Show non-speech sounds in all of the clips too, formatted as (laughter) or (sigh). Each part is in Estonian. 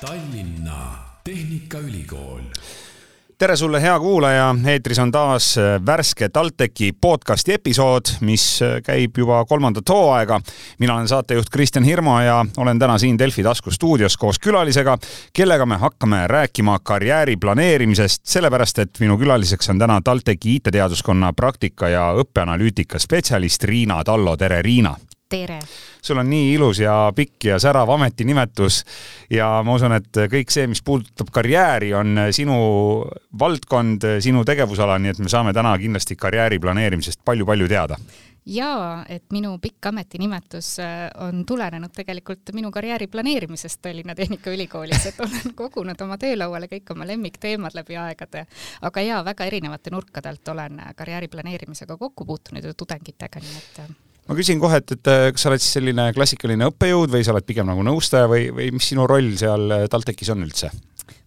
Tallinna Tehnikaülikool tere sulle, hea kuulaja, eetris on taas värske TalTechi podcasti episood, mis käib juba kolmandat hooaega. mina olen saatejuht Kristjan Hirmu ja olen täna siin Delfi tasku stuudios koos külalisega, kellega me hakkame rääkima karjääri planeerimisest, sellepärast et minu külaliseks on täna TalTechi IT-teaduskonna praktika ja õppeanalüütika spetsialist Riina Tallo, tere Riina! Tere! sul on nii ilus ja pikk ja särav ametinimetus ja ma usun, et kõik see, mis puudutab karjääri, on sinu valdkond, sinu tegevusala, nii et me saame täna kindlasti karjääri planeerimisest palju-palju teada jaa, et minu pikk ametinimetus äh, on tulenenud tegelikult minu karjääri planeerimisest Tallinna Tehnikaülikoolis, et olen (laughs) kogunud oma töölauale kõik oma lemmikteemad läbi aegade. aga jaa, väga erinevate nurkade alt olen karjääri planeerimisega kokku puutunud ju tudengitega, nii et äh, ma küsin kohe, et, et kas sa oled siis selline klassikaline õppejõud või sa oled pigem nagu nõustaja või, või mis sinu roll seal TalTechis on üldse?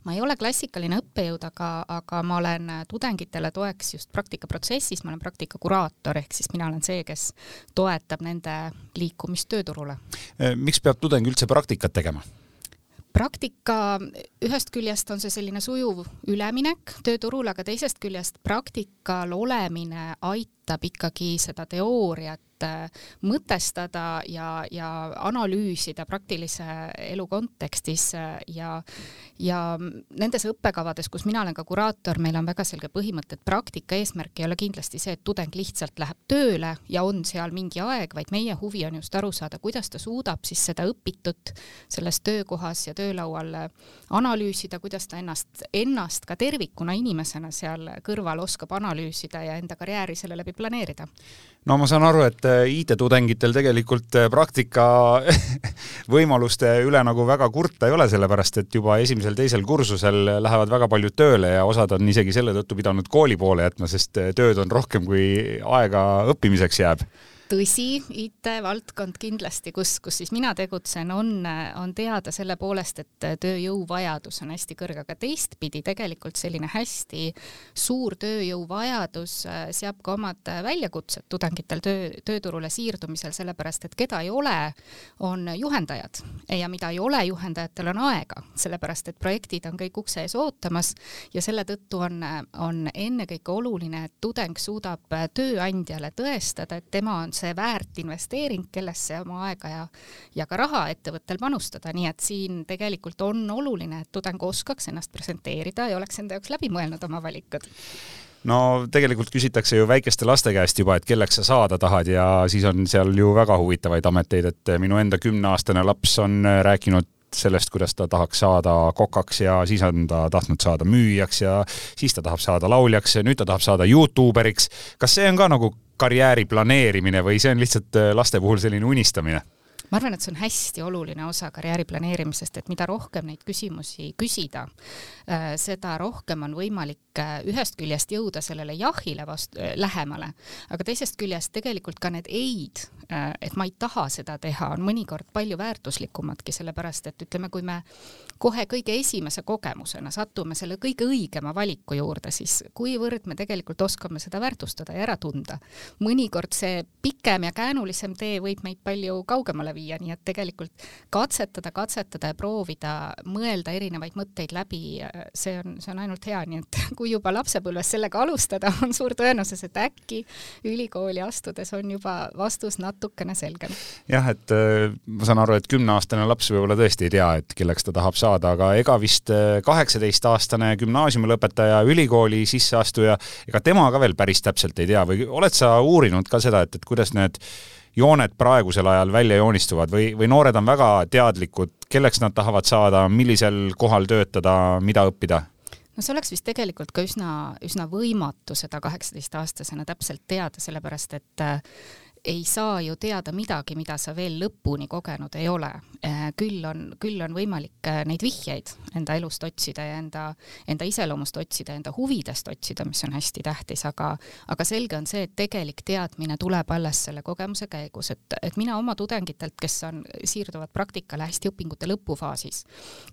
ma ei ole klassikaline õppejõud, aga, aga ma olen tudengitele toeks just praktikaprotsessis, ma olen praktikakuraator, ehk siis mina olen see, kes toetab nende liikumist tööturule. miks peab tudeng üldse praktikat tegema? praktika, ühest küljest on see selline sujuv üleminek tööturule, aga teisest küljest praktikal olemine aitab ikkagi seda teooriat Äh, mõtestada ja, ja analüüsida praktilise elu kontekstis äh, ja, ja nendes õppekavades, kus mina olen ka kuraator, meil on väga selge põhimõte, et praktika eesmärk ei ole kindlasti see, et tudeng lihtsalt läheb tööle ja on seal mingi aeg, vaid meie huvi on just aru saada, kuidas ta suudab siis seda õpitut selles töökohas ja töölaual analüüsida, kuidas ta ennast, ennast ka tervikuna inimesena seal kõrval oskab analüüsida ja enda karjääri selle läbi planeerida no ma saan aru, et äh, IT-tudengitel tegelikult äh, praktika (laughs) võimaluste üle nagu väga kurta ei ole, sellepärast et juba esimesel-teisel kursusel lähevad väga paljud tööle ja osad on isegi selle tõttu pidanud kooli poole jätma, sest äh, tööd on rohkem, kui aega õppimiseks jääb tõsi, IT-valdkond kindlasti, kus, kus siis mina tegutsen, on, on teada selle poolest, et tööjõuvajadus on hästi kõrge, aga teistpidi tegelikult selline hästi suur tööjõuvajadus äh, seab ka omad väljakutsed tudengitel töö, tööturule siirdumisel, sellepärast et keda ei ole, on juhendajad. Ja mida ei ole, juhendajatel on aega, sellepärast et projektid on kõik ukse ees ootamas ja selle tõttu on, on ennekõike oluline, et tudeng suudab tööandjale tõestada, et tema on see väärt investeering, kellesse oma aega ja, ja ka raha ettevõttel panustada, nii et siin tegelikult on oluline, et tudeng oskaks ennast presenteerida ja oleks enda jaoks läbi mõelnud oma valikud. No tegelikult küsitakse ju väikeste laste käest juba, et kelleks sa saada tahad ja siis on seal ju väga huvitavaid ameteid, et minu enda kümneaastane laps on rääkinud sellest, kuidas ta tahaks saada kokaks ja siis on ta tahtnud saada müüjaks ja siis ta tahab saada lauljaks ja nüüd ta tahab saada Youtuberiks. kas see on ka nagu karjääri planeerimine või see on lihtsalt äh, laste puhul selline unistamine? Ma arvan, et see on hästi oluline osa karjääri planeerimisest, et mida rohkem neid küsimusi küsida, äh, seda rohkem on võimalik äh, ühest küljest jõuda sellele jahile vastu, lähemale, aga teisest küljest tegelikult ka need ei-d, et ma ei taha seda teha, on mõnikord palju väärtuslikumadki, sellepärast et ütleme, kui me kohe kõige esimese kogemusena satume selle kõige õigema valiku juurde, siis kuivõrd me tegelikult oskame seda väärtustada ja ära tunda. mõnikord see pikem ja käänulisem tee võib meid palju kaugemale viia, nii et tegelikult katsetada, katsetada ja proovida mõelda erinevaid mõtteid läbi, see on, see on ainult hea, nii et (laughs) kui juba lapsepõlves sellega alustada, (laughs) on suur tõenäosus, et äkki ülikooli astudes on juba vastus natukene selgem. jah, et äh, ma saan aru, et kümneaastane laps võib-olla tõesti ei tea, et kelleks ta tahab saada aga ega vist äh, kaheksateistaastane gümnaasiumi lõpetaja, ülikooli sisseastuja, ega tema ka veel päris täpselt ei tea või oled sa uurinud ka seda, et, et kuidas need jooned praegusel ajal välja joonistuvad või, või noored on väga teadlikud, kelleks nad tahavad saada, millisel kohal töötada, mida õppida? no see oleks vist tegelikult ka üsna, üsna võimatu seda kaheksateistaastasena täpselt teada, sellepärast et ei saa ju teada midagi, mida sa veel lõpuni kogenud ei ole. Äh, küll on, küll on võimalik äh, neid vihjeid enda elust otsida ja enda, enda iseloomust otsida, enda huvidest otsida, mis on hästi tähtis, aga, aga selge on see, et tegelik teadmine tuleb alles selle kogemuse käigus, et, et mina oma tudengitelt, kes on, siirduvad praktikale hästi õpingute lõpufaasis,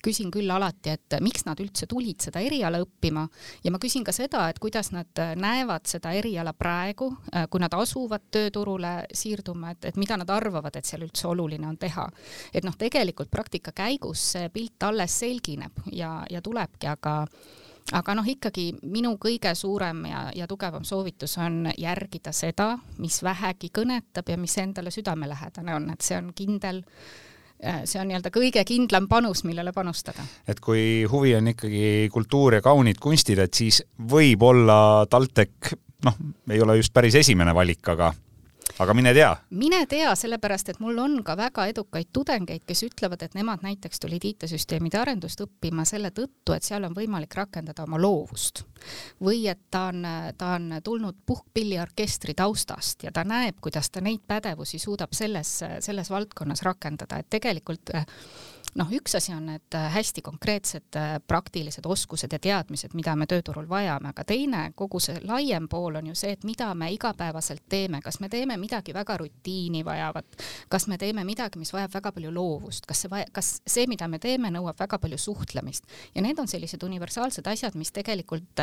küsin küll alati, et miks nad üldse tulid seda eriala õppima ja ma küsin ka seda, et kuidas nad näevad seda eriala praegu, äh, kui nad asuvad tööturule siirduma, et, et mida nad arvavad, et seal üldse oluline on teha. et noh, tegelikult praktika käigus see pilt alles selgineb ja, ja tulebki, aga aga noh, ikkagi minu kõige suurem ja, ja tugevam soovitus on järgida seda, mis vähegi kõnetab ja mis endale südamelähedane on, et see on kindel äh, see on nii-öelda kõige kindlam panus, millele panustada. et kui huvi on ikkagi kultuur ja kaunid kunstid, et siis võib-olla TalTech noh, ei ole just päris esimene valik, aga aga mine tea. mine tea, sellepärast et mul on ka väga edukaid tudengeid, kes ütlevad, et nemad näiteks tulid IT-süsteemide arendust õppima selle tõttu, et seal on võimalik rakendada oma loovust. Või et ta on, ta on tulnud puhkpilliorkestri taustast ja ta näeb, kuidas ta neid pädevusi suudab selles, selles valdkonnas rakendada, et tegelikult noh, üks asi on need hästi konkreetsed praktilised oskused ja teadmised, mida me tööturul vajame, aga teine, kogu see laiem pool on ju see, et mida me igapäevaselt teeme, kas me teeme midagi väga rutiini vajavat, kas me teeme midagi, mis vajab väga palju loovust, kas see kas see, mida me teeme, nõuab väga palju suhtlemist? Ja need on sellised universaalsed asjad, mis tegelikult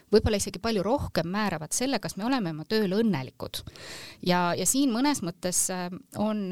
võib-olla isegi palju rohkem määravad selle, kas me oleme oma tööl õnnelikud. ja, ja siin mõnes mõttes äh, on,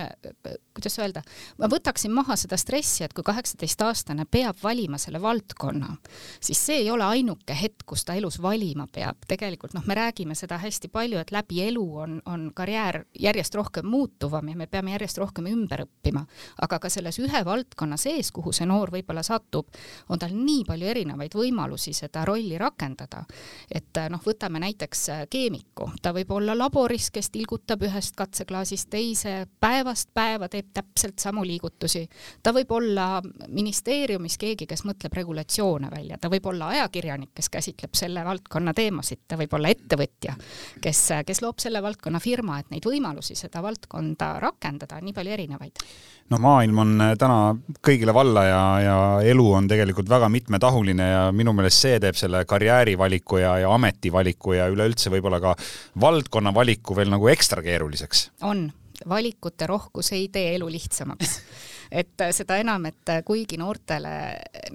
kuidas öelda, ma võtaksin maha seda stressi, et kui kaheksateistaastane peab valima selle valdkonna, siis see ei ole ainuke hetk, kus ta elus valima peab. tegelikult noh, me räägime seda hästi palju, et läbi elu on, on karjäär järjest rohkem muutuvam ja me peame järjest rohkem ümber õppima, aga ka selles ühe valdkonna sees, kuhu see noor võib-olla satub, on tal nii palju erinevaid võimalusi seda rolli rakendada et äh, noh, võtame näiteks äh, keemiku, ta võib olla laboris, kes tilgutab ühest katseklaasist teise, päevast päeva teeb täpselt samu liigutusi. ta võib olla ministeeriumis keegi, kes mõtleb regulatsioone välja, ta võib olla ajakirjanik, kes käsitleb selle valdkonna teemasid, ta võib olla ettevõtja, kes, äh, kes loob selle valdkonna firma, et neid võimalusi seda valdkonda rakendada on nii palju erinevaid. No maailm on täna kõigile valla ja, ja elu on tegelikult väga mitmetahuline ja minu meelest see teeb selle karjäärivaliku ja, ja ametivaliku ja üleüldse võib-olla ka valdkonna valiku veel nagu ekstra keeruliseks. on, valikute rohkus ei tee elu lihtsamaks (laughs) et seda enam, et kuigi noortele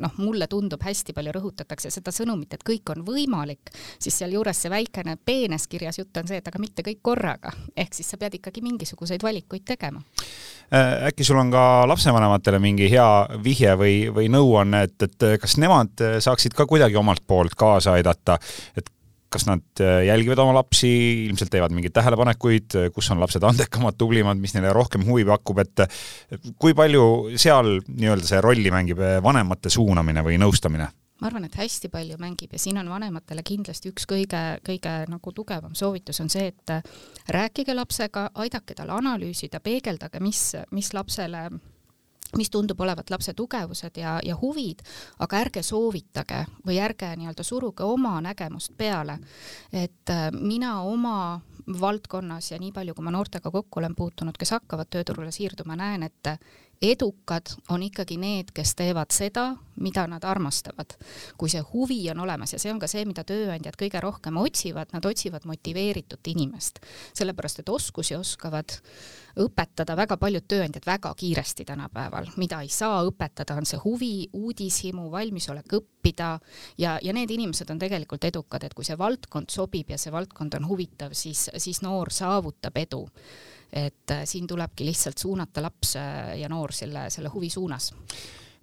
noh, mulle tundub, hästi palju rõhutatakse seda sõnumit, et kõik on võimalik, siis sealjuures see väikene peenes kirjas jutt on see, et aga mitte kõik korraga, ehk siis sa pead ikkagi mingisuguseid valikuid tegema. Äh, äkki sul on ka lapsevanematele mingi hea vihje või, või nõuanne, et, et kas nemad saaksid ka kuidagi omalt poolt kaasa aidata, et kas nad äh, jälgivad oma lapsi, ilmselt teevad mingeid tähelepanekuid, kus on lapsed andekamad, tublimad, mis neile rohkem huvi pakub, et kui palju seal nii-öelda see rolli mängib äh, vanemate suunamine või nõustamine? ma arvan, et hästi palju mängib ja siin on vanematele kindlasti üks kõige, kõige nagu tugevam soovitus on see, et äh, rääkige lapsega, aidake tal analüüsida, peegeldage, mis, mis lapsele mis tundub olevat lapse tugevused ja, ja huvid, aga ärge soovitage või ärge nii-öelda suruge oma nägemust peale. et äh, mina oma valdkonnas ja nii palju, kui ma noortega kokku olen puutunud, kes hakkavad tööturule siirduma, näen, et edukad on ikkagi need, kes teevad seda, mida nad armastavad. kui see huvi on olemas ja see on ka see, mida tööandjad kõige rohkem otsivad, nad otsivad motiveeritud inimest, sellepärast et oskusi oskavad õpetada väga paljud tööandjad väga kiiresti tänapäeval, mida ei saa õpetada, on see huvi, uudishimu, valmisolek õppida. Ja, ja need inimesed on tegelikult edukad, et kui see valdkond sobib ja see valdkond on huvitav, siis, siis noor saavutab edu et äh, siin tulebki lihtsalt suunata laps äh, ja noor selle, selle huvi suunas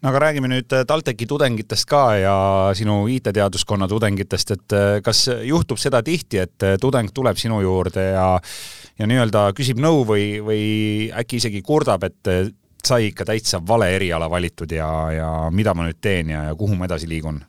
no aga räägime nüüd äh, TalTechi tudengitest ka ja sinu IT-teaduskonna tudengitest, et kas juhtub seda tihti, et tudeng tuleb sinu juurde ja ja nii-öelda küsib nõu või, või äkki isegi kurdab, et sai ikka täitsa vale eriala valitud ja, ja mida ma nüüd teen ja, ja kuhu ma edasi liigun?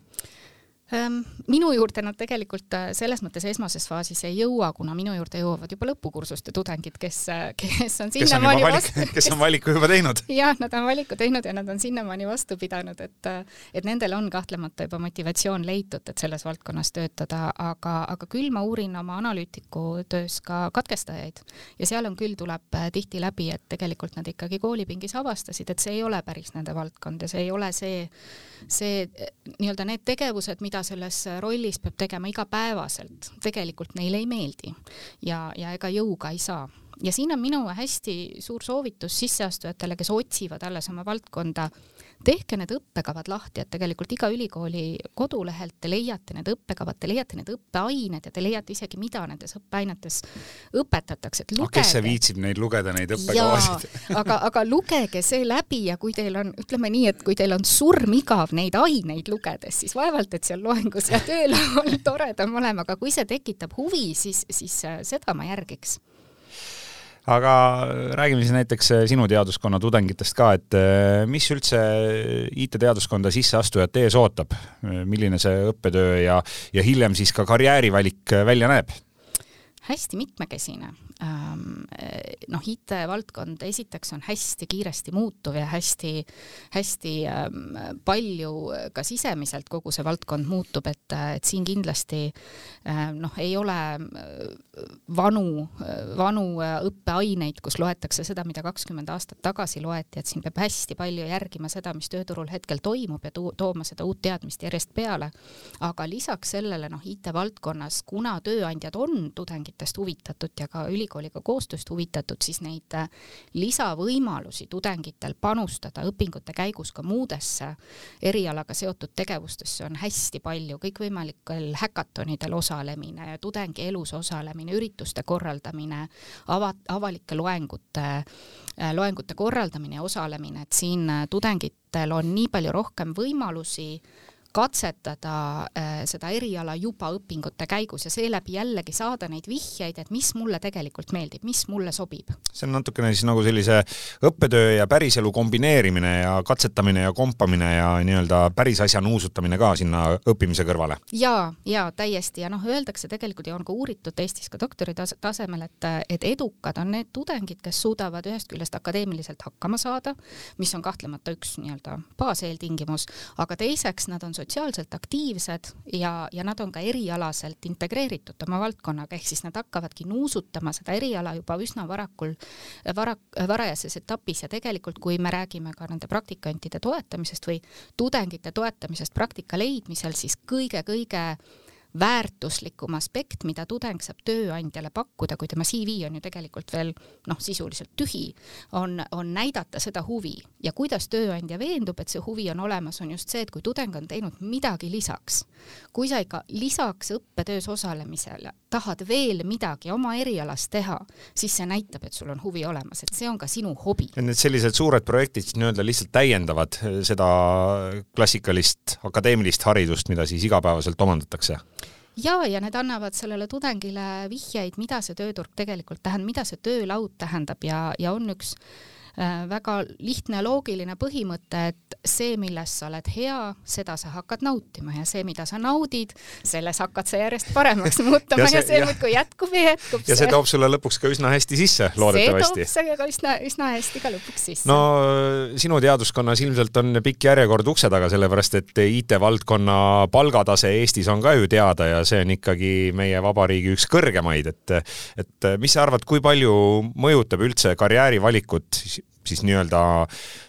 Minu juurde nad tegelikult äh, selles mõttes esmases faasis ei jõua, kuna minu juurde jõuavad juba lõpukursuste tudengid, kes, äh, kes on (laughs) sinnamaani vastu. kes on valiku juba teinud. (laughs) jah, nad on valiku teinud ja nad on sinnamaani vastu pidanud, et, äh, et nendel on kahtlemata juba motivatsioon leitud, et selles valdkonnas töötada, aga, aga küll ma uurin oma analüütiku töös ka katkestajaid ja seal on küll, tuleb tihti läbi, et tegelikult nad ikkagi koolipingis avastasid, et see ei ole päris nende valdkond ja see ei ole see, see nii-öelda need tegevused, mida selles rollis peab tegema igapäevaselt, tegelikult neile ei meeldi. Ja, ja ega jõuga ei saa. Ja siin on minu hästi suur soovitus sisseastujatele, kes otsivad alles oma valdkonda tehke need õppekavad lahti, et tegelikult iga ülikooli kodulehelt te leiate need õppekavad, te leiate need õppeained ja te leiate isegi, mida nendes õppeainetes õpetatakse, et lugege. kes see viitsib neid lugeda, neid õppekavasid? (laughs) aga, aga lugege see läbi ja kui teil on, ütleme nii, et kui teil on surmigav neid aineid lugedes, siis vaevalt, et seal loengus ja (laughs) töölaual toredam olema, aga kui see tekitab huvi, siis, siis äh, seda ma järgiks aga räägime siis näiteks äh, sinu teaduskonna tudengitest ka, et äh, mis üldse IT-teaduskonda sisseastujat ees ootab, milline see õppetöö ja, ja hiljem siis ka karjäärivalik välja näeb? Hästi mitmekesine, Ähm, noh, IT-valdkond esiteks on hästi kiiresti muutuv ja hästi, hästi ähm, palju ka sisemiselt kogu see valdkond muutub, et, et siin kindlasti ähm, noh, ei ole vanu, vanu õppeaineid, kus loetakse seda, mida kakskümmend aastat tagasi loeti, et siin peab hästi palju järgima seda, mis tööturul hetkel toimub ja to tooma seda uut teadmist järjest peale. aga lisaks sellele noh, IT-valdkonnas, kuna tööandjad on tudengitest huvitatud ja ka ülikooliga koostööst huvitatud, siis neid äh, lisavõimalusi tudengitel panustada õpingute käigus ka muudesse erialaga seotud tegevustesse on hästi palju, kõikvõimalikel häkatonidel osalemine, tudengi elus osalemine, ürituste korraldamine, ava-, avalike loengute, äh, loengute korraldamine ja osalemine, et siin äh, tudengitel on nii palju rohkem võimalusi katsetada äh, seda eriala juba õpingute käigus ja seeläbi jällegi saada neid vihjeid, et mis mulle tegelikult meeldib, mis mulle sobib. see on natukene siis nagu sellise õppetöö ja päriselu kombineerimine ja katsetamine ja kompamine ja nii-öelda päris asja nuusutamine ka sinna õppimise kõrvale. ja, ja täiesti ja noh, öeldakse tegelikult ja on ka uuritud Eestis ka doktori tasemel, et, et edukad on need tudengid, kes suudavad ühest küljest akadeemiliselt hakkama saada, mis on kahtlemata üks nii-öelda baaseeltingimus, aga teiseks nad on sotsiaalselt aktiivsed ja, ja nad on ka erialaselt integreeritud oma valdkonnaga, ehk siis nad hakkavadki nuusutama seda eriala juba üsna varakul, vara, varajases etapis. Ja tegelikult, kui me räägime ka nende praktikantide toetamisest või tudengite toetamisest praktika leidmisel, siis kõige-kõige väärtuslikum aspekt, mida tudeng saab tööandjale pakkuda, kui tema CV on ju tegelikult veel noh, sisuliselt tühi, on, on näidata seda huvi ja kuidas tööandja veendub, et see huvi on olemas, on just see, et kui tudeng on teinud midagi lisaks, kui sa ikka lisaks õppetöös osalemisele tahad veel midagi oma erialas teha, siis see näitab, et sul on huvi olemas, et see on ka sinu hobi. need sellised suured projektid nii-öelda lihtsalt täiendavad seda klassikalist akadeemilist haridust, mida siis igapäevaselt omandatakse? Ja, ja need annavad sellele tudengile vihjeid, mida see tööturg tegelikult tähendab, mida see töölaud tähendab ja, ja on üks väga lihtne loogiline põhimõte, et see, milles sa oled hea, seda sa hakkad nautima ja see, mida sa naudid, selles hakkad sa järjest paremaks muutuma (laughs) ja see, ja see muudkui jätkub ja jätkub. ja see toob sulle lõpuks ka üsna hästi sisse, loodetavasti. see toob ka üsna, üsna hästi ka lõpuks sisse. no sinu teaduskonnas ilmselt on pikk järjekord ukse taga, sellepärast et IT-valdkonna palgatase Eestis on ka ju teada ja see on ikkagi meie vabariigi üks kõrgemaid, et et mis sa arvad, kui palju mõjutab üldse karjäärivalikut siis nii-öelda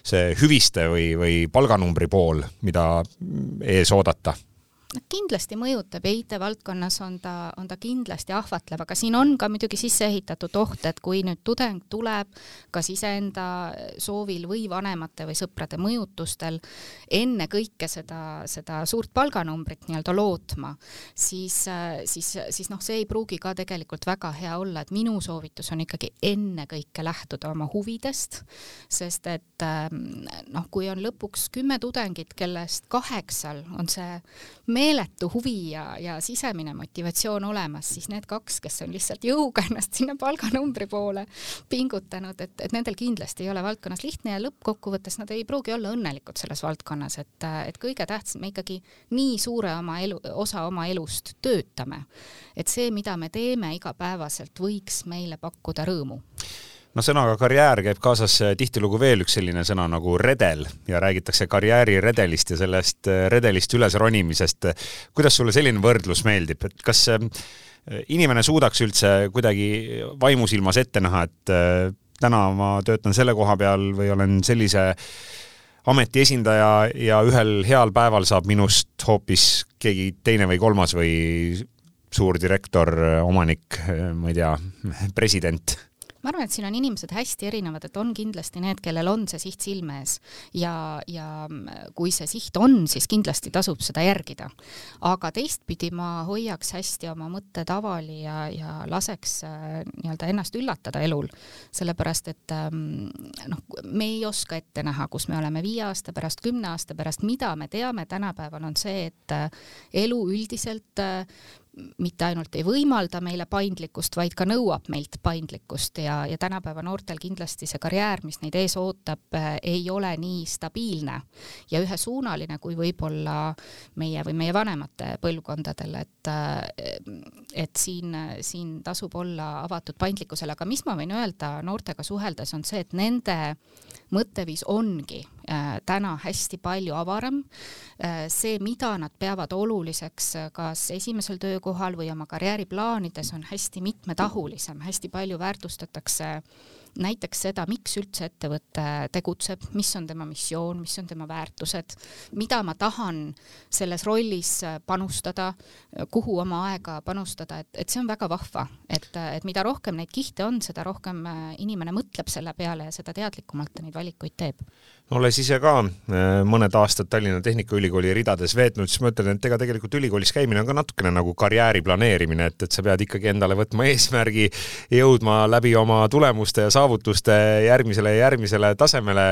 see hüviste või, või palganumbri pool, mida ees oodata kindlasti mõjutab ja IT-valdkonnas on ta, on ta kindlasti ahvatlev, aga siin on ka muidugi sisse ehitatud oht, et kui nüüd tudeng tuleb kas iseenda soovil või vanemate või sõprade mõjutustel enne kõike seda, seda suurt palganumbrit nii-öelda lootma, siis, siis, siis noh, see ei pruugi ka tegelikult väga hea olla, et minu soovitus on ikkagi ennekõike lähtuda oma huvidest, sest et noh, kui on lõpuks kümme tudengit, kellest kaheksal on see me meeletu huvi ja, ja sisemine motivatsioon olemas, siis need kaks, kes on lihtsalt jõuga (laughs) ennast sinna palganumbri poole pingutanud, et, et nendel kindlasti ei ole valdkonnas lihtne ja lõppkokkuvõttes nad ei pruugi olla õnnelikud selles valdkonnas, et, et kõige tähtsam, me ikkagi nii suure oma elu, osa oma elust töötame, et see, mida me teeme igapäevaselt, võiks meile pakkuda rõõmu no sõnaga karjäär käib kaasas äh, tihtilugu veel üks selline sõna nagu redel ja räägitakse karjääriredelist ja sellest äh, redelist üles ronimisest. kuidas sulle selline võrdlus meeldib, et kas äh, inimene suudaks üldse kuidagi vaimusilmas ette näha, et täna ma töötan selle koha peal või olen sellise ameti esindaja ja ühel heal päeval saab minust hoopis keegi teine või kolmas või suur direktor, omanik, ma ei tea, president ma arvan, et siin on inimesed hästi erinevad, et on kindlasti need, kellel on see siht silme ees. Ja, ja kui see siht on, siis kindlasti tasub seda järgida. aga teistpidi ma hoiaks hästi oma mõttetavali ja, ja laseks äh, nii-öelda ennast üllatada elul, sellepärast et ähm, noh, me ei oska ette näha, kus me oleme viie aasta pärast, kümne aasta pärast, mida me teame tänapäeval, on see, et äh, elu üldiselt äh, mitte ainult ei võimalda meile paindlikkust, vaid ka nõuab meilt paindlikkust ja, ja tänapäeva noortel kindlasti see karjäär, mis neid ees ootab, eh, ei ole nii stabiilne ja ühesuunaline kui võib-olla meie või meie vanemate põlvkondadel, et eh, et siin, siin tasub olla avatud paindlikkusele, aga mis ma võin öelda noortega suheldes, on see, et nende mõtteviis ongi täna hästi palju avaram äh,. see, mida nad peavad oluliseks, kas esimesel töökohal või oma karjääriplaanides, on hästi mitmetahulisem, hästi palju väärtustatakse äh, näiteks seda, miks üldse ettevõte tegutseb, mis on tema missioon, mis on tema väärtused, mida ma tahan selles rollis panustada, kuhu oma aega panustada, et, et see on väga vahva, et, et mida rohkem neid kihte on, seda rohkem inimene mõtleb selle peale ja seda teadlikumalt ta neid valikuid teeb. Olles ise ka äh, mõned aastad Tallinna Tehnikaülikooli ridades veetnud, siis ma ütlen, et ega tegelikult ülikoolis käimine on ka natukene nagu karjääri planeerimine, et, et sa pead ikkagi endale võtma eesmärgi, jõudma läbi oma tulemuste ja saavutuste järgmisele ja järgmisele tasemele,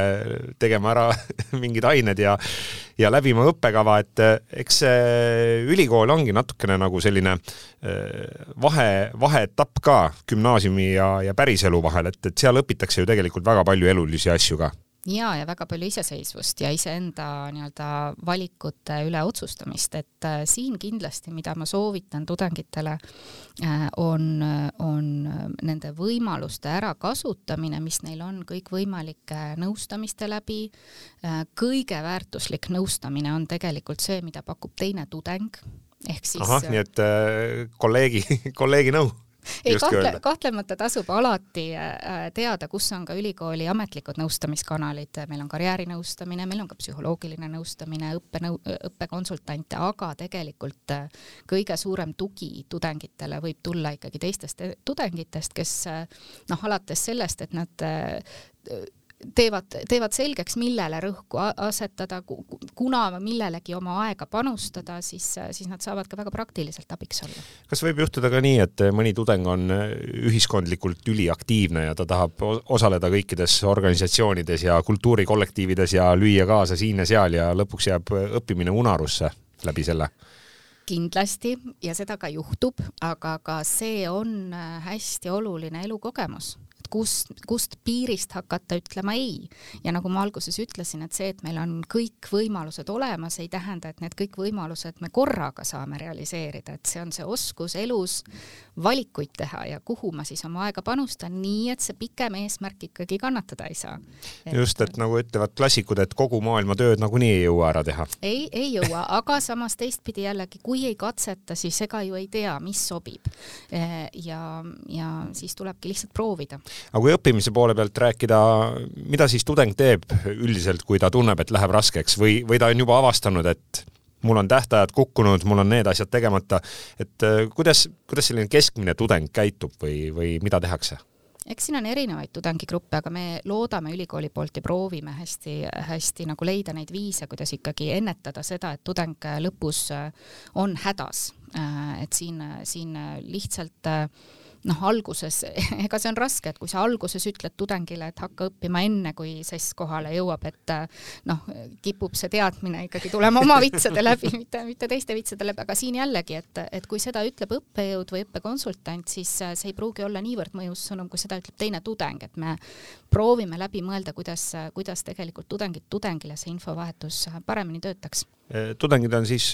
tegema ära (laughs) mingid ained ja ja läbima õppekava, et äh, eks see ülikool ongi natukene nagu selline äh, vahe, vaheetapp ka gümnaasiumi ja, ja päriselu vahel, et, et seal õpitakse ju tegelikult väga palju elulisi asju ka ja, ja väga palju iseseisvust ja iseenda nii-öelda valikute üle otsustamist, et äh, siin kindlasti, mida ma soovitan tudengitele äh,, on, on nende võimaluste ärakasutamine, mis neil on kõikvõimalike nõustamiste läbi äh,. kõige väärtuslik nõustamine on tegelikult see, mida pakub teine tudeng ehk siis. ahah, nii et äh, kolleegi, (laughs) kolleegi nõu ei, kahtle, kahtlemata tasub alati äh, teada, kus on ka ülikooli ametlikud nõustamiskanalid, meil on karjäärinõustamine, meil on ka psühholoogiline nõustamine, õppenõu-, õppekonsultante, aga tegelikult äh, kõige suurem tugi tudengitele võib tulla ikkagi teistest tudengitest, kes äh, noh, alates sellest, et nad teevad, teevad selgeks, millele rõhku asetada, kuna millelegi oma aega panustada, siis, siis nad saavad ka väga praktiliselt abiks olla. kas võib juhtuda ka nii, et mõni tudeng on ühiskondlikult üliaktiivne ja ta tahab osaleda kõikides organisatsioonides ja kultuurikollektiivides ja lüüa kaasa siin ja seal ja lõpuks jääb õppimine unarusse läbi selle? kindlasti ja seda ka juhtub, aga ka see on hästi oluline elukogemus kust, kust piirist hakata ütlema ei. ja nagu ma alguses ütlesin, et see, et meil on kõik võimalused olemas, ei tähenda, et need kõik võimalused me korraga saame realiseerida, et see on see oskus elus valikuid teha ja kuhu ma siis oma aega panustan, nii et see pikem eesmärk ikkagi kannatada ei saa. just, et nagu ütlevad klassikud, et kogu maailma tööd nagunii ei jõua ära teha. ei, ei jõua, aga samas teistpidi jällegi, kui ei katseta, siis ega ju ei tea, mis sobib. ja, ja siis tulebki lihtsalt proovida aga kui õppimise poole pealt rääkida, mida siis tudeng teeb üldiselt, kui ta tunneb, et läheb raskeks või, või ta on juba avastanud, et mul on tähtajad kukkunud, mul on need asjad tegemata, et äh, kuidas, kuidas selline keskmine tudeng käitub või, või mida tehakse? eks siin on erinevaid tudengigruppe, aga me loodame ülikooli poolt ja proovime hästi-hästi nagu leida neid viise, kuidas ikkagi ennetada seda, et tudeng lõpus on hädas. Äh, et siin, siin lihtsalt äh, noh, alguses, (laughs) ega see on raske, et kui sa alguses ütled tudengile, et hakka õppima enne, kui sess kohale jõuab, et noh, kipub see teadmine ikkagi tulema oma (laughs) vitsade läbi, mitte, mitte teiste vitsade läbi, aga siin jällegi, et, et kui seda ütleb õppejõud või õppekonsultant, siis see ei pruugi olla niivõrd mõjus sõnum, kui seda ütleb teine tudeng, et me proovime läbi mõelda, kuidas, kuidas tegelikult tudengid tudengile see infovahetus paremini töötaks. Eh, tudengid on siis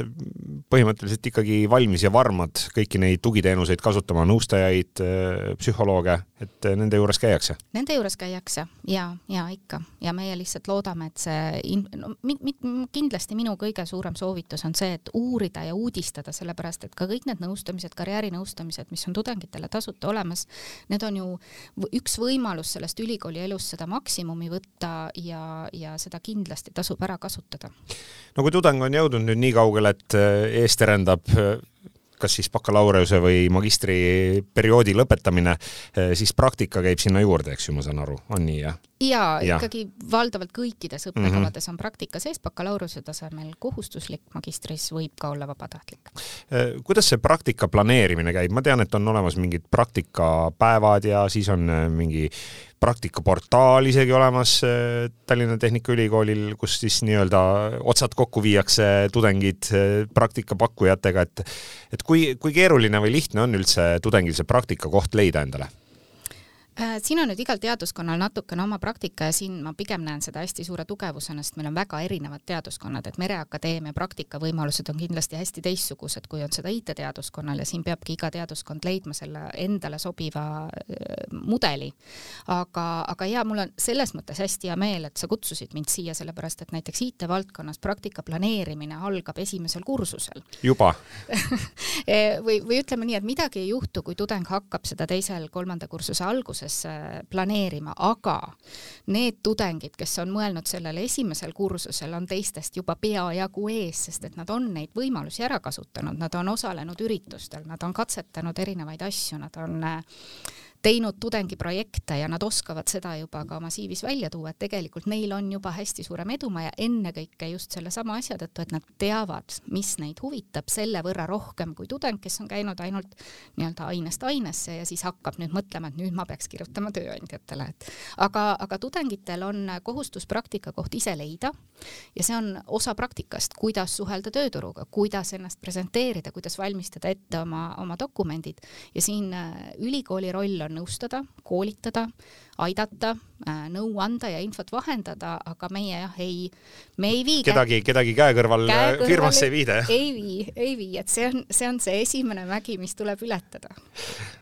põhimõtteliselt ikkagi valmis ja varmad kõiki neid tugiteenuseid kasutama, nõustajaid, eh, psühholooge, et eh, nende juures käiakse? Nende juures käiakse ja, ja ikka ja meie lihtsalt loodame, et see in-, no mit-, mit-, kindlasti minu kõige suurem soovitus on see, et uurida ja uudistada, sellepärast et ka kõik need nõustamised, karjäärinõustamised, mis on tudengitele tasuta olemas, need on ju üks võimalus sellest ülikooli elust seda maksimumi võtta ja, ja seda kindlasti tasub ära kasutada. no kui tudeng on jõudnud nüüd nii kaugele, et äh, ees terendab äh, kas siis bakalaureuse või magistriperioodi lõpetamine, siis praktika käib sinna juurde, eks ju, ma saan aru, on nii, jah? ja, ja ikkagi valdavalt kõikides õppekavades mm -hmm. on praktika sees, bakalaureuse tasemel kohustuslik, magistris võib ka olla vabatahtlik. Äh, kuidas see praktika planeerimine käib, ma tean, et on olemas mingid praktikapäevad ja siis on äh, mingi praktikaportaal isegi olemas äh, Tallinna Tehnikaülikoolil, kus siis nii-öelda otsad kokku viiakse tudengid praktikapakkujatega, et et kui, kui keeruline või lihtne on üldse tudengil see praktikakoht leida endale? Äh, siin on nüüd igal teaduskonnal natukene oma praktika ja siin ma pigem näen seda hästi suure tugevusena, sest meil on väga erinevad teaduskonnad, et Mereakadeemia praktikavõimalused on kindlasti hästi teistsugused, kui on seda IT-teaduskonnal ja siin peabki iga teaduskond leidma selle endale sobiva äh, mudeli. aga, aga ja mul on selles mõttes hästi hea meel, et sa kutsusid mind siia, sellepärast et näiteks IT-valdkonnas praktika planeerimine algab esimesel kursusel. juba (laughs) või, või ütleme nii, et midagi ei juhtu, kui tudeng hakkab seda teisel-kolmanda kursuse alguses alguses äh, planeerima, aga need tudengid, kes on mõelnud sellele esimesel kursusel, on teistest juba peajagu ees, sest et nad on neid võimalusi ära kasutanud, nad on osalenud üritustel, nad on katsetanud erinevaid asju, nad on äh, teinud tudengiprojekte ja nad oskavad seda juba ka oma CV-s välja tuua, et tegelikult neil on juba hästi suurem edumaa ja ennekõike just sellesama asja tõttu, et nad teavad, mis neid huvitab selle võrra rohkem kui tudeng, kes on käinud ainult nii-öelda ainest ainesse ja siis hakkab nüüd mõtlema, et nüüd ma peaks kirjutama tööandjatele, et aga, aga tudengitel on kohustus praktikakoht ise leida ja see on osa praktikast, kuidas suhelda tööturuga, kuidas ennast presenteerida, kuidas valmistada ette oma, oma dokumendid. Ja siin äh, ülikooli roll on nõustada, koolitada, aidata, äh, nõu anda ja infot vahendada, aga meie jah, ei, me ei vii kedagi, kedagi käe kõrval käe kõrval firmasse ei viida, jah? ei vii, ei vii, et see on, see on see esimene mägi, mis tuleb ületada.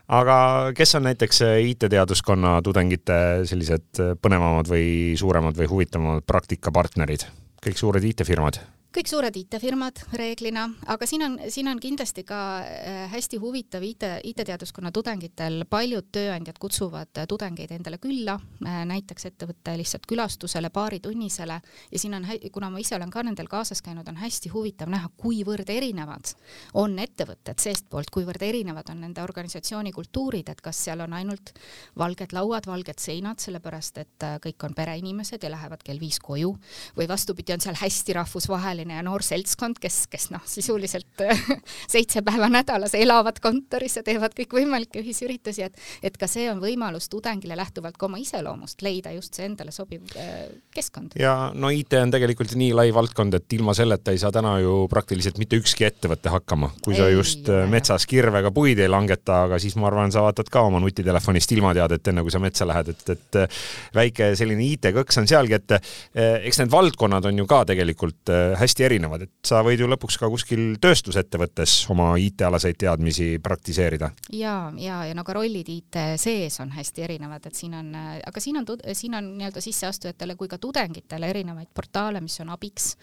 aga kes on näiteks IT-teaduskonna tudengite sellised põnevamad või suuremad või huvitavamad praktikapartnerid? kõik suured IT-firmad kõik suured IT-firmad reeglina, aga siin on, siin on kindlasti ka äh, hästi huvitav IT, IT-teaduskonna tudengitel, paljud tööandjad kutsuvad tudengeid endale külla, äh, näiteks ettevõtte lihtsalt külastusele paaritunnisele ja siin on, kuna ma ise olen ka nendel kaasas käinud, on hästi huvitav näha, kuivõrd erinevad on ettevõtted seestpoolt, kuivõrd erinevad on nende organisatsiooni kultuurid, et kas seal on ainult valged lauad, valged seinad, sellepärast et äh, kõik on pereinimesed ja lähevad kell viis koju. Või vastupidi, on seal hästi rahvusvaheline selline noor seltskond, kes, kes noh, sisuliselt (laughs) seitse päeva nädalas elavad kontoris ja teevad kõikvõimalikke ühisüritusi, et et ka see on võimalus tudengile lähtuvalt ka oma iseloomust leida just see endale sobiv äh, keskkond. ja no IT on tegelikult nii lai valdkond, et ilma selleta ei saa täna ju praktiliselt mitte ükski ettevõte hakkama, kui ei, sa just äh, metsas kirvega puid ei langeta, aga siis ma arvan, sa vaatad ka oma nutitelefonist ilmateadet, enne kui sa metsa lähed, et, et äh, väike selline IT-kõks on sealgi, et eks need valdkonnad on ju ka tegelikult hästi hästi erinevad, et sa võid ju lõpuks ka kuskil tööstusettevõttes oma IT-alaseid teadmisi praktiseerida. ja, ja, ja no ka rollid IT sees on hästi erinevad, et siin on, aga siin on, siin on nii-öelda sisseastujatele kui ka tudengitele erinevaid portaale, mis on abiks.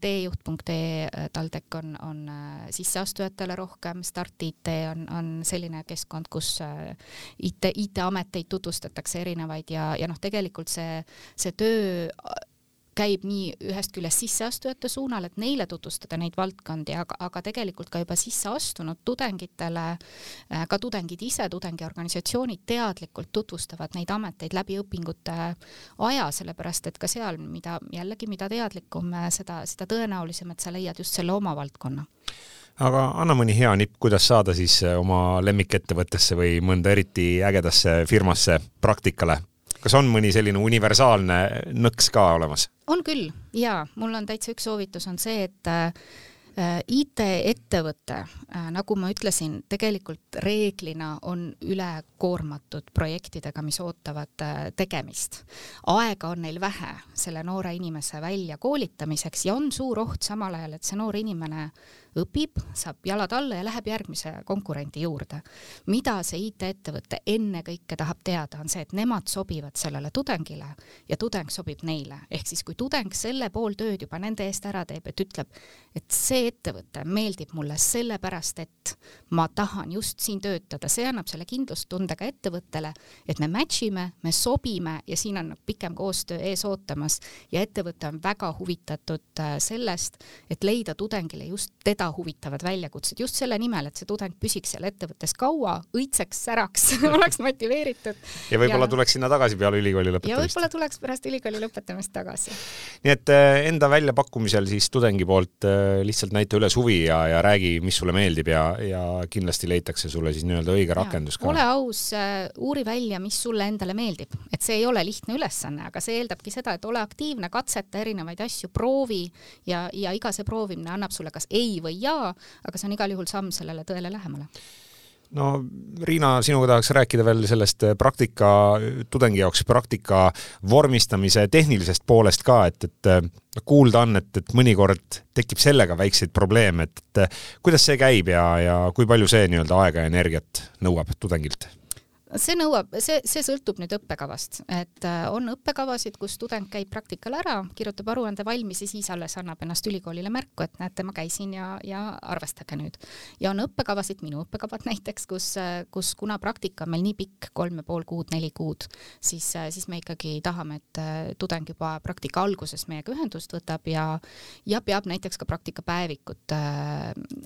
teejuht.ee TalTech on, on sisseastujatele rohkem, Start IT on, on selline keskkond, kus IT, IT-ameteid tutvustatakse erinevaid ja, ja noh, tegelikult see, see töö käib nii ühest küljest sisseastujate suunal, et neile tutvustada neid valdkondi, aga, aga tegelikult ka juba sisse astunud tudengitele, äh, ka tudengid ise, tudengiorganisatsioonid teadlikult tutvustavad neid ameteid läbi õpingute aja, sellepärast et ka seal, mida jällegi, mida teadlikum, äh, seda, seda tõenäolisem, et sa leiad just selle oma valdkonna. Aga anna mõni hea nipp, kuidas saada siis äh, oma lemmikettevõttesse või mõnda eriti ägedasse firmasse praktikale kas on mõni selline universaalne nõks ka olemas? on küll ja mul on täitsa üks soovitus on see, et äh, IT-ettevõte, äh, nagu ma ütlesin, tegelikult reeglina on ülekoormatud projektidega, mis ootavad äh, tegemist. aega on neil vähe selle noore inimese väljakoolitamiseks ja on suur oht samal ajal, et see noor inimene õpib, saab jalad alla ja läheb järgmise konkurendi juurde. mida see IT-ettevõte ennekõike tahab teada, on see, et nemad sobivad sellele tudengile ja tudeng sobib neile, ehk siis kui tudeng selle pool tööd juba nende eest ära teeb, et ütleb, et see ettevõte meeldib mulle sellepärast, et ma tahan just siin töötada, see annab selle kindlustunde ka ettevõttele, et me match ime, me sobime ja siin on pikem koostöö ees ootamas ja ettevõte on väga huvitatud äh, sellest, et leida tudengile just teda huvitavad väljakutsed, just selle nimel, et see tudeng püsiks seal ettevõttes kaua, õitseks, säraks (laughs) oleks motiveeritud. ja võib-olla tuleks sinna tagasi peale ülikooli lõpetamist. ja võib-olla tuleks pärast ülikooli lõpetamist tagasi. nii et äh, enda väljapakkumisel siis tudengi poolt äh, lihtsalt näita üles huvi ja, ja räägi, mis sulle meeldib ja, ja kindlasti leitakse sulle siis nii-öelda õige rakendus ka. ole aus, äh, uuri välja, mis sulle endale meeldib, et see ei ole lihtne ülesanne, aga see eeldabki seda, et ole aktiivne, katseta erinevaid asju, proovi ja, ja iga see proovimine annab sulle kas ei või jaa, aga see on igal juhul samm sellele tõele lähemale no Riina, sinuga tahaks rääkida veel sellest praktika, tudengi jaoks praktika vormistamise tehnilisest poolest ka, et, et kuulda on, et, et mõnikord tekib sellega väikseid probleeme, et, et kuidas see käib ja, ja kui palju see nii-öelda aega ja energiat nõuab tudengilt? See nõuab, see, see sõltub nüüd õppekavast, et äh, on õppekavasid, kus tudeng käib praktikal ära, kirjutab aruande valmis ja siis alles annab ennast ülikoolile märku, et näete, ma käisin ja, ja arvestage nüüd. ja on õppekavasid, minu õppekavad näiteks, kus, äh, kus kuna praktika on meil nii pikk, kolm ja pool kuud, neli kuud, siis, äh, siis me ikkagi tahame, et tudeng juba praktika alguses meiega ühendust võtab ja, ja peab näiteks ka praktikapäevikut.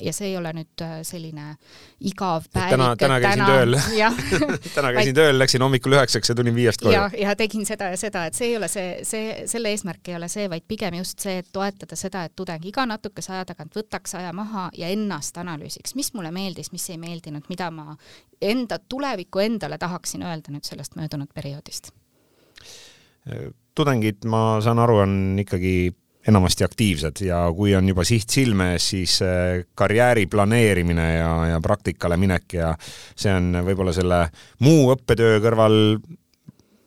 ja see ei ole nüüd selline igav päevik. täna, täna käisin tööl (laughs) täna käisin tööl, läksin hommikul üheksaks ja tulin viiest koju. ja, ja tegin seda ja seda, et see ei ole see, see, selle eesmärk ei ole see, vaid pigem just see, et toetada seda, et tudeng iga natukese aja tagant võtaks aja maha ja ennast analüüsiks, mis mulle meeldis, mis ei meeldinud, mida ma enda tulevikku endale tahaksin öelda nüüd sellest möödunud perioodist. tudengid, ma saan aru, on ikkagi enamasti aktiivsed ja kui on juba siht silme ees, siis äh, karjääri planeerimine ja, ja praktikale minek ja see on võib-olla selle muu õppetöö kõrval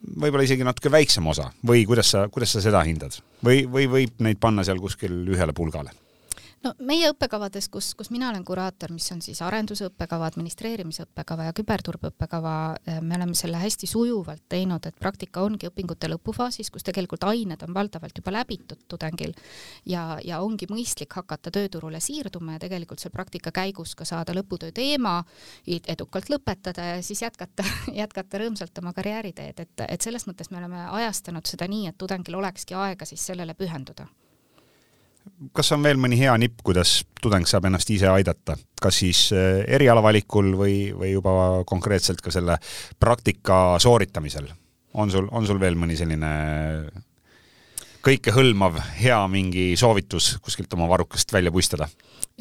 võib-olla isegi natuke väiksem osa või kuidas sa, kuidas sa seda hindad? või, või võib neid panna seal kuskil ühele pulgale? No meie õppekavades, kus, kus mina olen kuraator, mis on siis arendusõppekava, administreerimisõppekava ja küberturbeõppekava, eh, me oleme selle hästi sujuvalt teinud, et praktika ongi õpingute lõpufaasis, kus tegelikult ained on valdavalt juba läbitud tudengil ja, ja ongi mõistlik hakata tööturule siirduma ja tegelikult seal praktika käigus ka saada lõputöö teema, edukalt lõpetada ja siis jätkata, (laughs) jätkata rõõmsalt oma karjääriteed, et, et selles mõttes me oleme ajastanud seda nii, et tudengil olekski aega siis sellele pühenduda kas on veel mõni hea nipp, kuidas tudeng saab ennast ise aidata, kas siis eh, erialavalikul või, või juba konkreetselt ka selle praktika sooritamisel? on sul, on sul veel mõni selline kõikehõlmav hea mingi soovitus kuskilt oma varrukast välja puistada?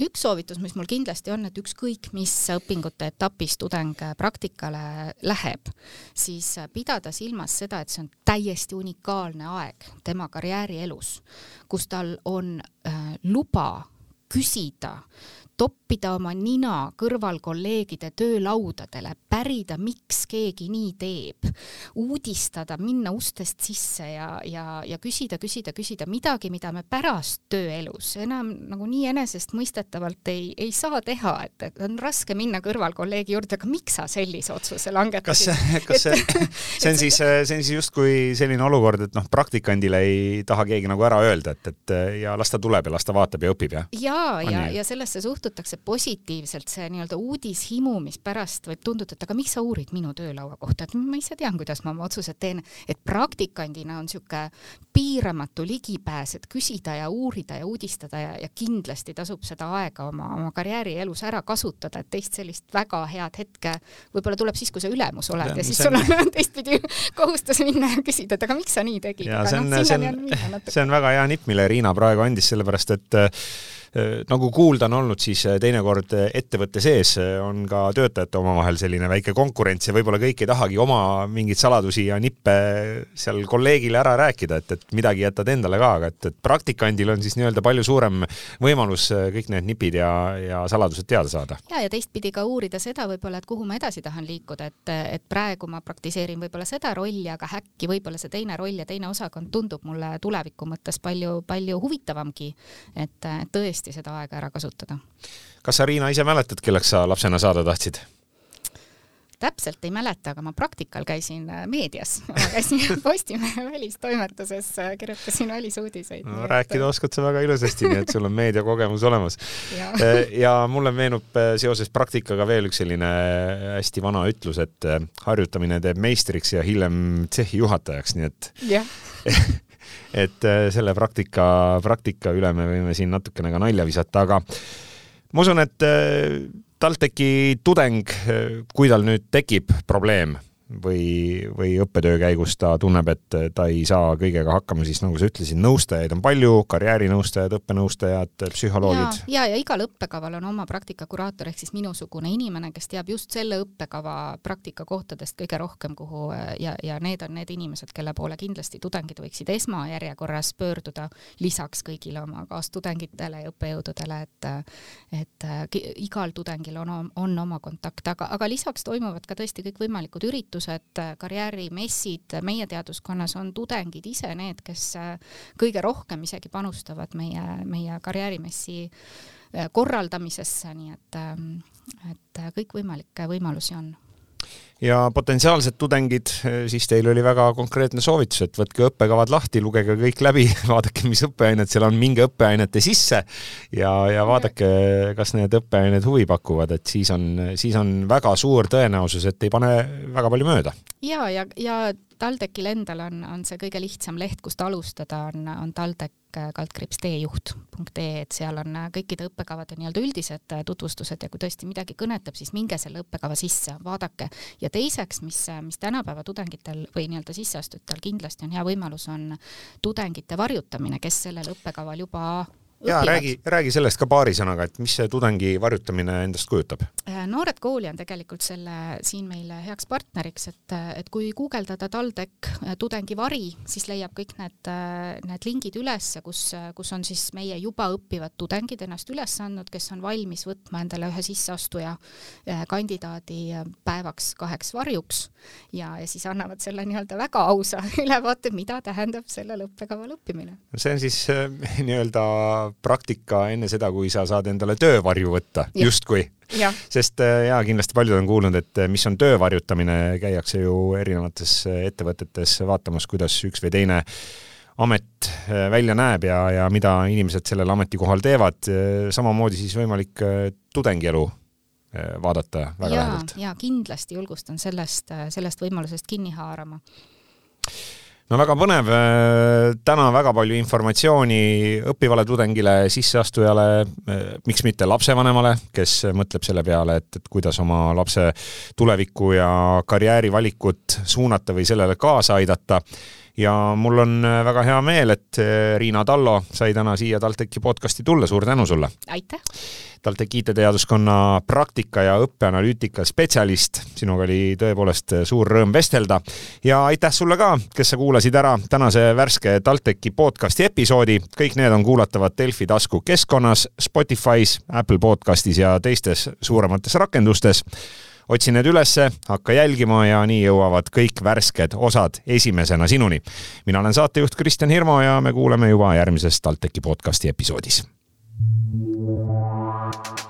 üks soovitus, mis mul kindlasti on, et ükskõik mis õpingute etapis tudeng praktikale läheb, siis pidada silmas seda, et see on täiesti unikaalne aeg tema karjäärielus, kus tal on äh, luba küsida äh, toppida oma nina kõrval kolleegide töölaudadele, pärida, miks keegi nii teeb, uudistada, minna ustest sisse ja, ja, ja küsida, küsida, küsida midagi, mida me pärast tööelus enam nagu nii enesestmõistetavalt ei, ei saa teha, et, et on raske minna kõrvalkolleegi juurde, aga miks sa sellise otsuse langetasid? kas, kas see, (laughs) see on siis, see on siis justkui selline olukord, et noh, praktikandile ei taha keegi nagu ära öelda, et, et ja las ta tuleb ja las ta vaatab ja õpib, ja, ja, ja, ja sellesse suhtutakse suhtutakse positiivselt, see nii-öelda uudishimu, mis pärast võib tunduda, et aga miks sa uurid minu töölaua kohta, et ma ise tean, kuidas ma oma otsused teen, et praktikandina on niisugune piiramatu ligipääs, et küsida ja uurida ja uudistada ja, ja kindlasti tasub seda aega oma, oma karjäärielus ära kasutada, et teist sellist väga head hetke võib-olla tuleb siis, kui sa ülemus oled ja, ja siis sul on, on (laughs) teistpidi kohustus minna ja küsida, et aga miks sa nii tegid. see on no,, see on, see on väga hea nipp, mille Riina praegu andis, sellepärast et Äh, nagu kuulda on olnud, siis äh, teinekord äh, ettevõtte sees on ka töötajate omavahel selline väike konkurents ja võib-olla kõik ei tahagi oma mingeid saladusi ja nippe seal kolleegile ära rääkida, et, et midagi jätad endale ka, aga et, et praktikandil on siis nii-öelda palju suurem võimalus kõik need nipid ja, ja saladused teada saada. ja, ja teistpidi ka uurida seda võib-olla, et kuhu ma edasi tahan liikuda, et, et praegu ma praktiseerin võib-olla seda rolli, aga äkki võib-olla see teine roll ja teine osakond tundub mulle tuleviku mõttes palju, palju huvitavamgi. et tõesti tõesti seda aega ära kasutada. kas sa, Riina, ise mäletad, kelleks sa lapsena saada tahtsid? täpselt ei mäleta, aga ma praktikal käisin äh, meedias, ma käisin (laughs) Postimehe välistoimetuses, äh, kirjutasin välisuudiseid. no rääkida oskad sa väga ilusasti, nii et sul on meediakogemus olemas. (laughs) ja. ja mulle meenub seoses praktikaga veel üks selline hästi vana ütlus, et harjutamine teeb meistriks ja hiljem tsehhi juhatajaks, nii et (laughs) et selle praktika, praktika üle me võime siin natukene ka nalja visata, aga ma usun, et TalTechi tudeng, kui tal nüüd tekib probleem või, või õppetöö käigus ta tunneb, et ta ei saa kõigega hakkama, siis nagu sa ütlesid, nõustajaid on palju, karjäärinõustajad, õppenõustajad, psühholoogid. ja, ja, ja igal õppekaval on oma praktikakuraator ehk siis minusugune inimene, kes teab just selle õppekava praktikakohtadest kõige rohkem, kuhu ja, ja need on need inimesed, kelle poole kindlasti tudengid võiksid esmajärjekorras pöörduda, lisaks kõigile oma kaastudengitele ja õppejõududele, et et igal tudengil on, on oma kontakt, aga, aga lisaks toimuvad ka tõesti kõikvõimalikud üritused, üritused, karjäärimessid meie teaduskonnas on tudengid ise need, kes äh, kõige rohkem isegi panustavad meie, meie karjäärimessi äh, korraldamisesse, nii et, ähm, et kõikvõimalikke võimalusi on ja potentsiaalsed tudengid, siis teil oli väga konkreetne soovitus, et võtke õppekavad lahti, lugege kõik läbi, (laughs) vaadake, mis õppeained seal on, minge õppeainete sisse ja, ja vaadake, kas need õppeained huvi pakuvad, et siis on, siis on väga suur tõenäosus, et ei pane väga palju mööda. ja, ja, ja TalTechil endal on, on see kõige lihtsam leht, kust alustada, on, on TalTech kaldkriips teejuht.ee, et seal on kõikide õppekavade nii-öelda üldised tutvustused ja kui tõesti midagi kõnetab, siis minge selle õppekava sisse, vaadake. ja teiseks, mis, mis tänapäeva tudengitel või nii-öelda sisseastujatel kindlasti on hea võimalus, on tudengite varjutamine, kes sellel õppekaval juba ja räägi, räägi sellest ka paari sõnaga, et mis see tudengi varjutamine endast kujutab? Äh, noored kooli on tegelikult selle siin meile heaks partneriks, et, et kui guugeldada TalTech äh, tudengivari, siis leiab kõik need, äh, need lingid üles, kus, kus on siis meie juba õppivad tudengid ennast üles andnud, kes on valmis võtma endale ühe sisseastuja kandidaadi päevaks kaheks varjuks ja, ja siis annavad selle nii-öelda väga ausa (laughs) ülevaate, mida tähendab sellel õppekaval õppimine. see on siis (laughs) nii-öelda praktika enne seda, kui sa saad endale töövarju võtta, justkui. sest äh, jaa, kindlasti paljud on kuulnud, et äh, mis on töövarjutamine, käiakse ju erinevates äh, ettevõtetes vaatamas, kuidas üks või teine amet välja näeb ja, ja mida inimesed sellel ametikohal teevad. samamoodi siis võimalik tudengielu vaadata väga lähedalt. ja kindlasti julgustan sellest, sellest võimalusest kinni haarama no väga põnev, täna väga palju informatsiooni õppivale tudengile, sisseastujale, miks mitte lapsevanemale, kes mõtleb selle peale, et, et kuidas oma lapse tulevikku ja karjäärivalikut suunata või sellele kaasa aidata ja mul on äh, väga hea meel, et Riina Tallo sai täna siia TalTechi podcasti tulla, suur tänu sulle! aitäh! TalTechi IT-teaduskonna praktika ja õppeanalüütika spetsialist. sinuga oli tõepoolest suur rõõm vestelda ja aitäh sulle ka, kes sa kuulasid ära tänase värske TalTechi podcasti episoodi. kõik need on kuulatavad Delfi tasku keskkonnas, Spotify's, Apple podcastis ja teistes suuremates rakendustes otsi need ülesse, hakka jälgima ja nii jõuavad kõik värsked osad esimesena sinuni. mina olen saatejuht Kristjan Hirmu ja me kuuleme juba järgmises TalTechi podcasti episoodis. thank you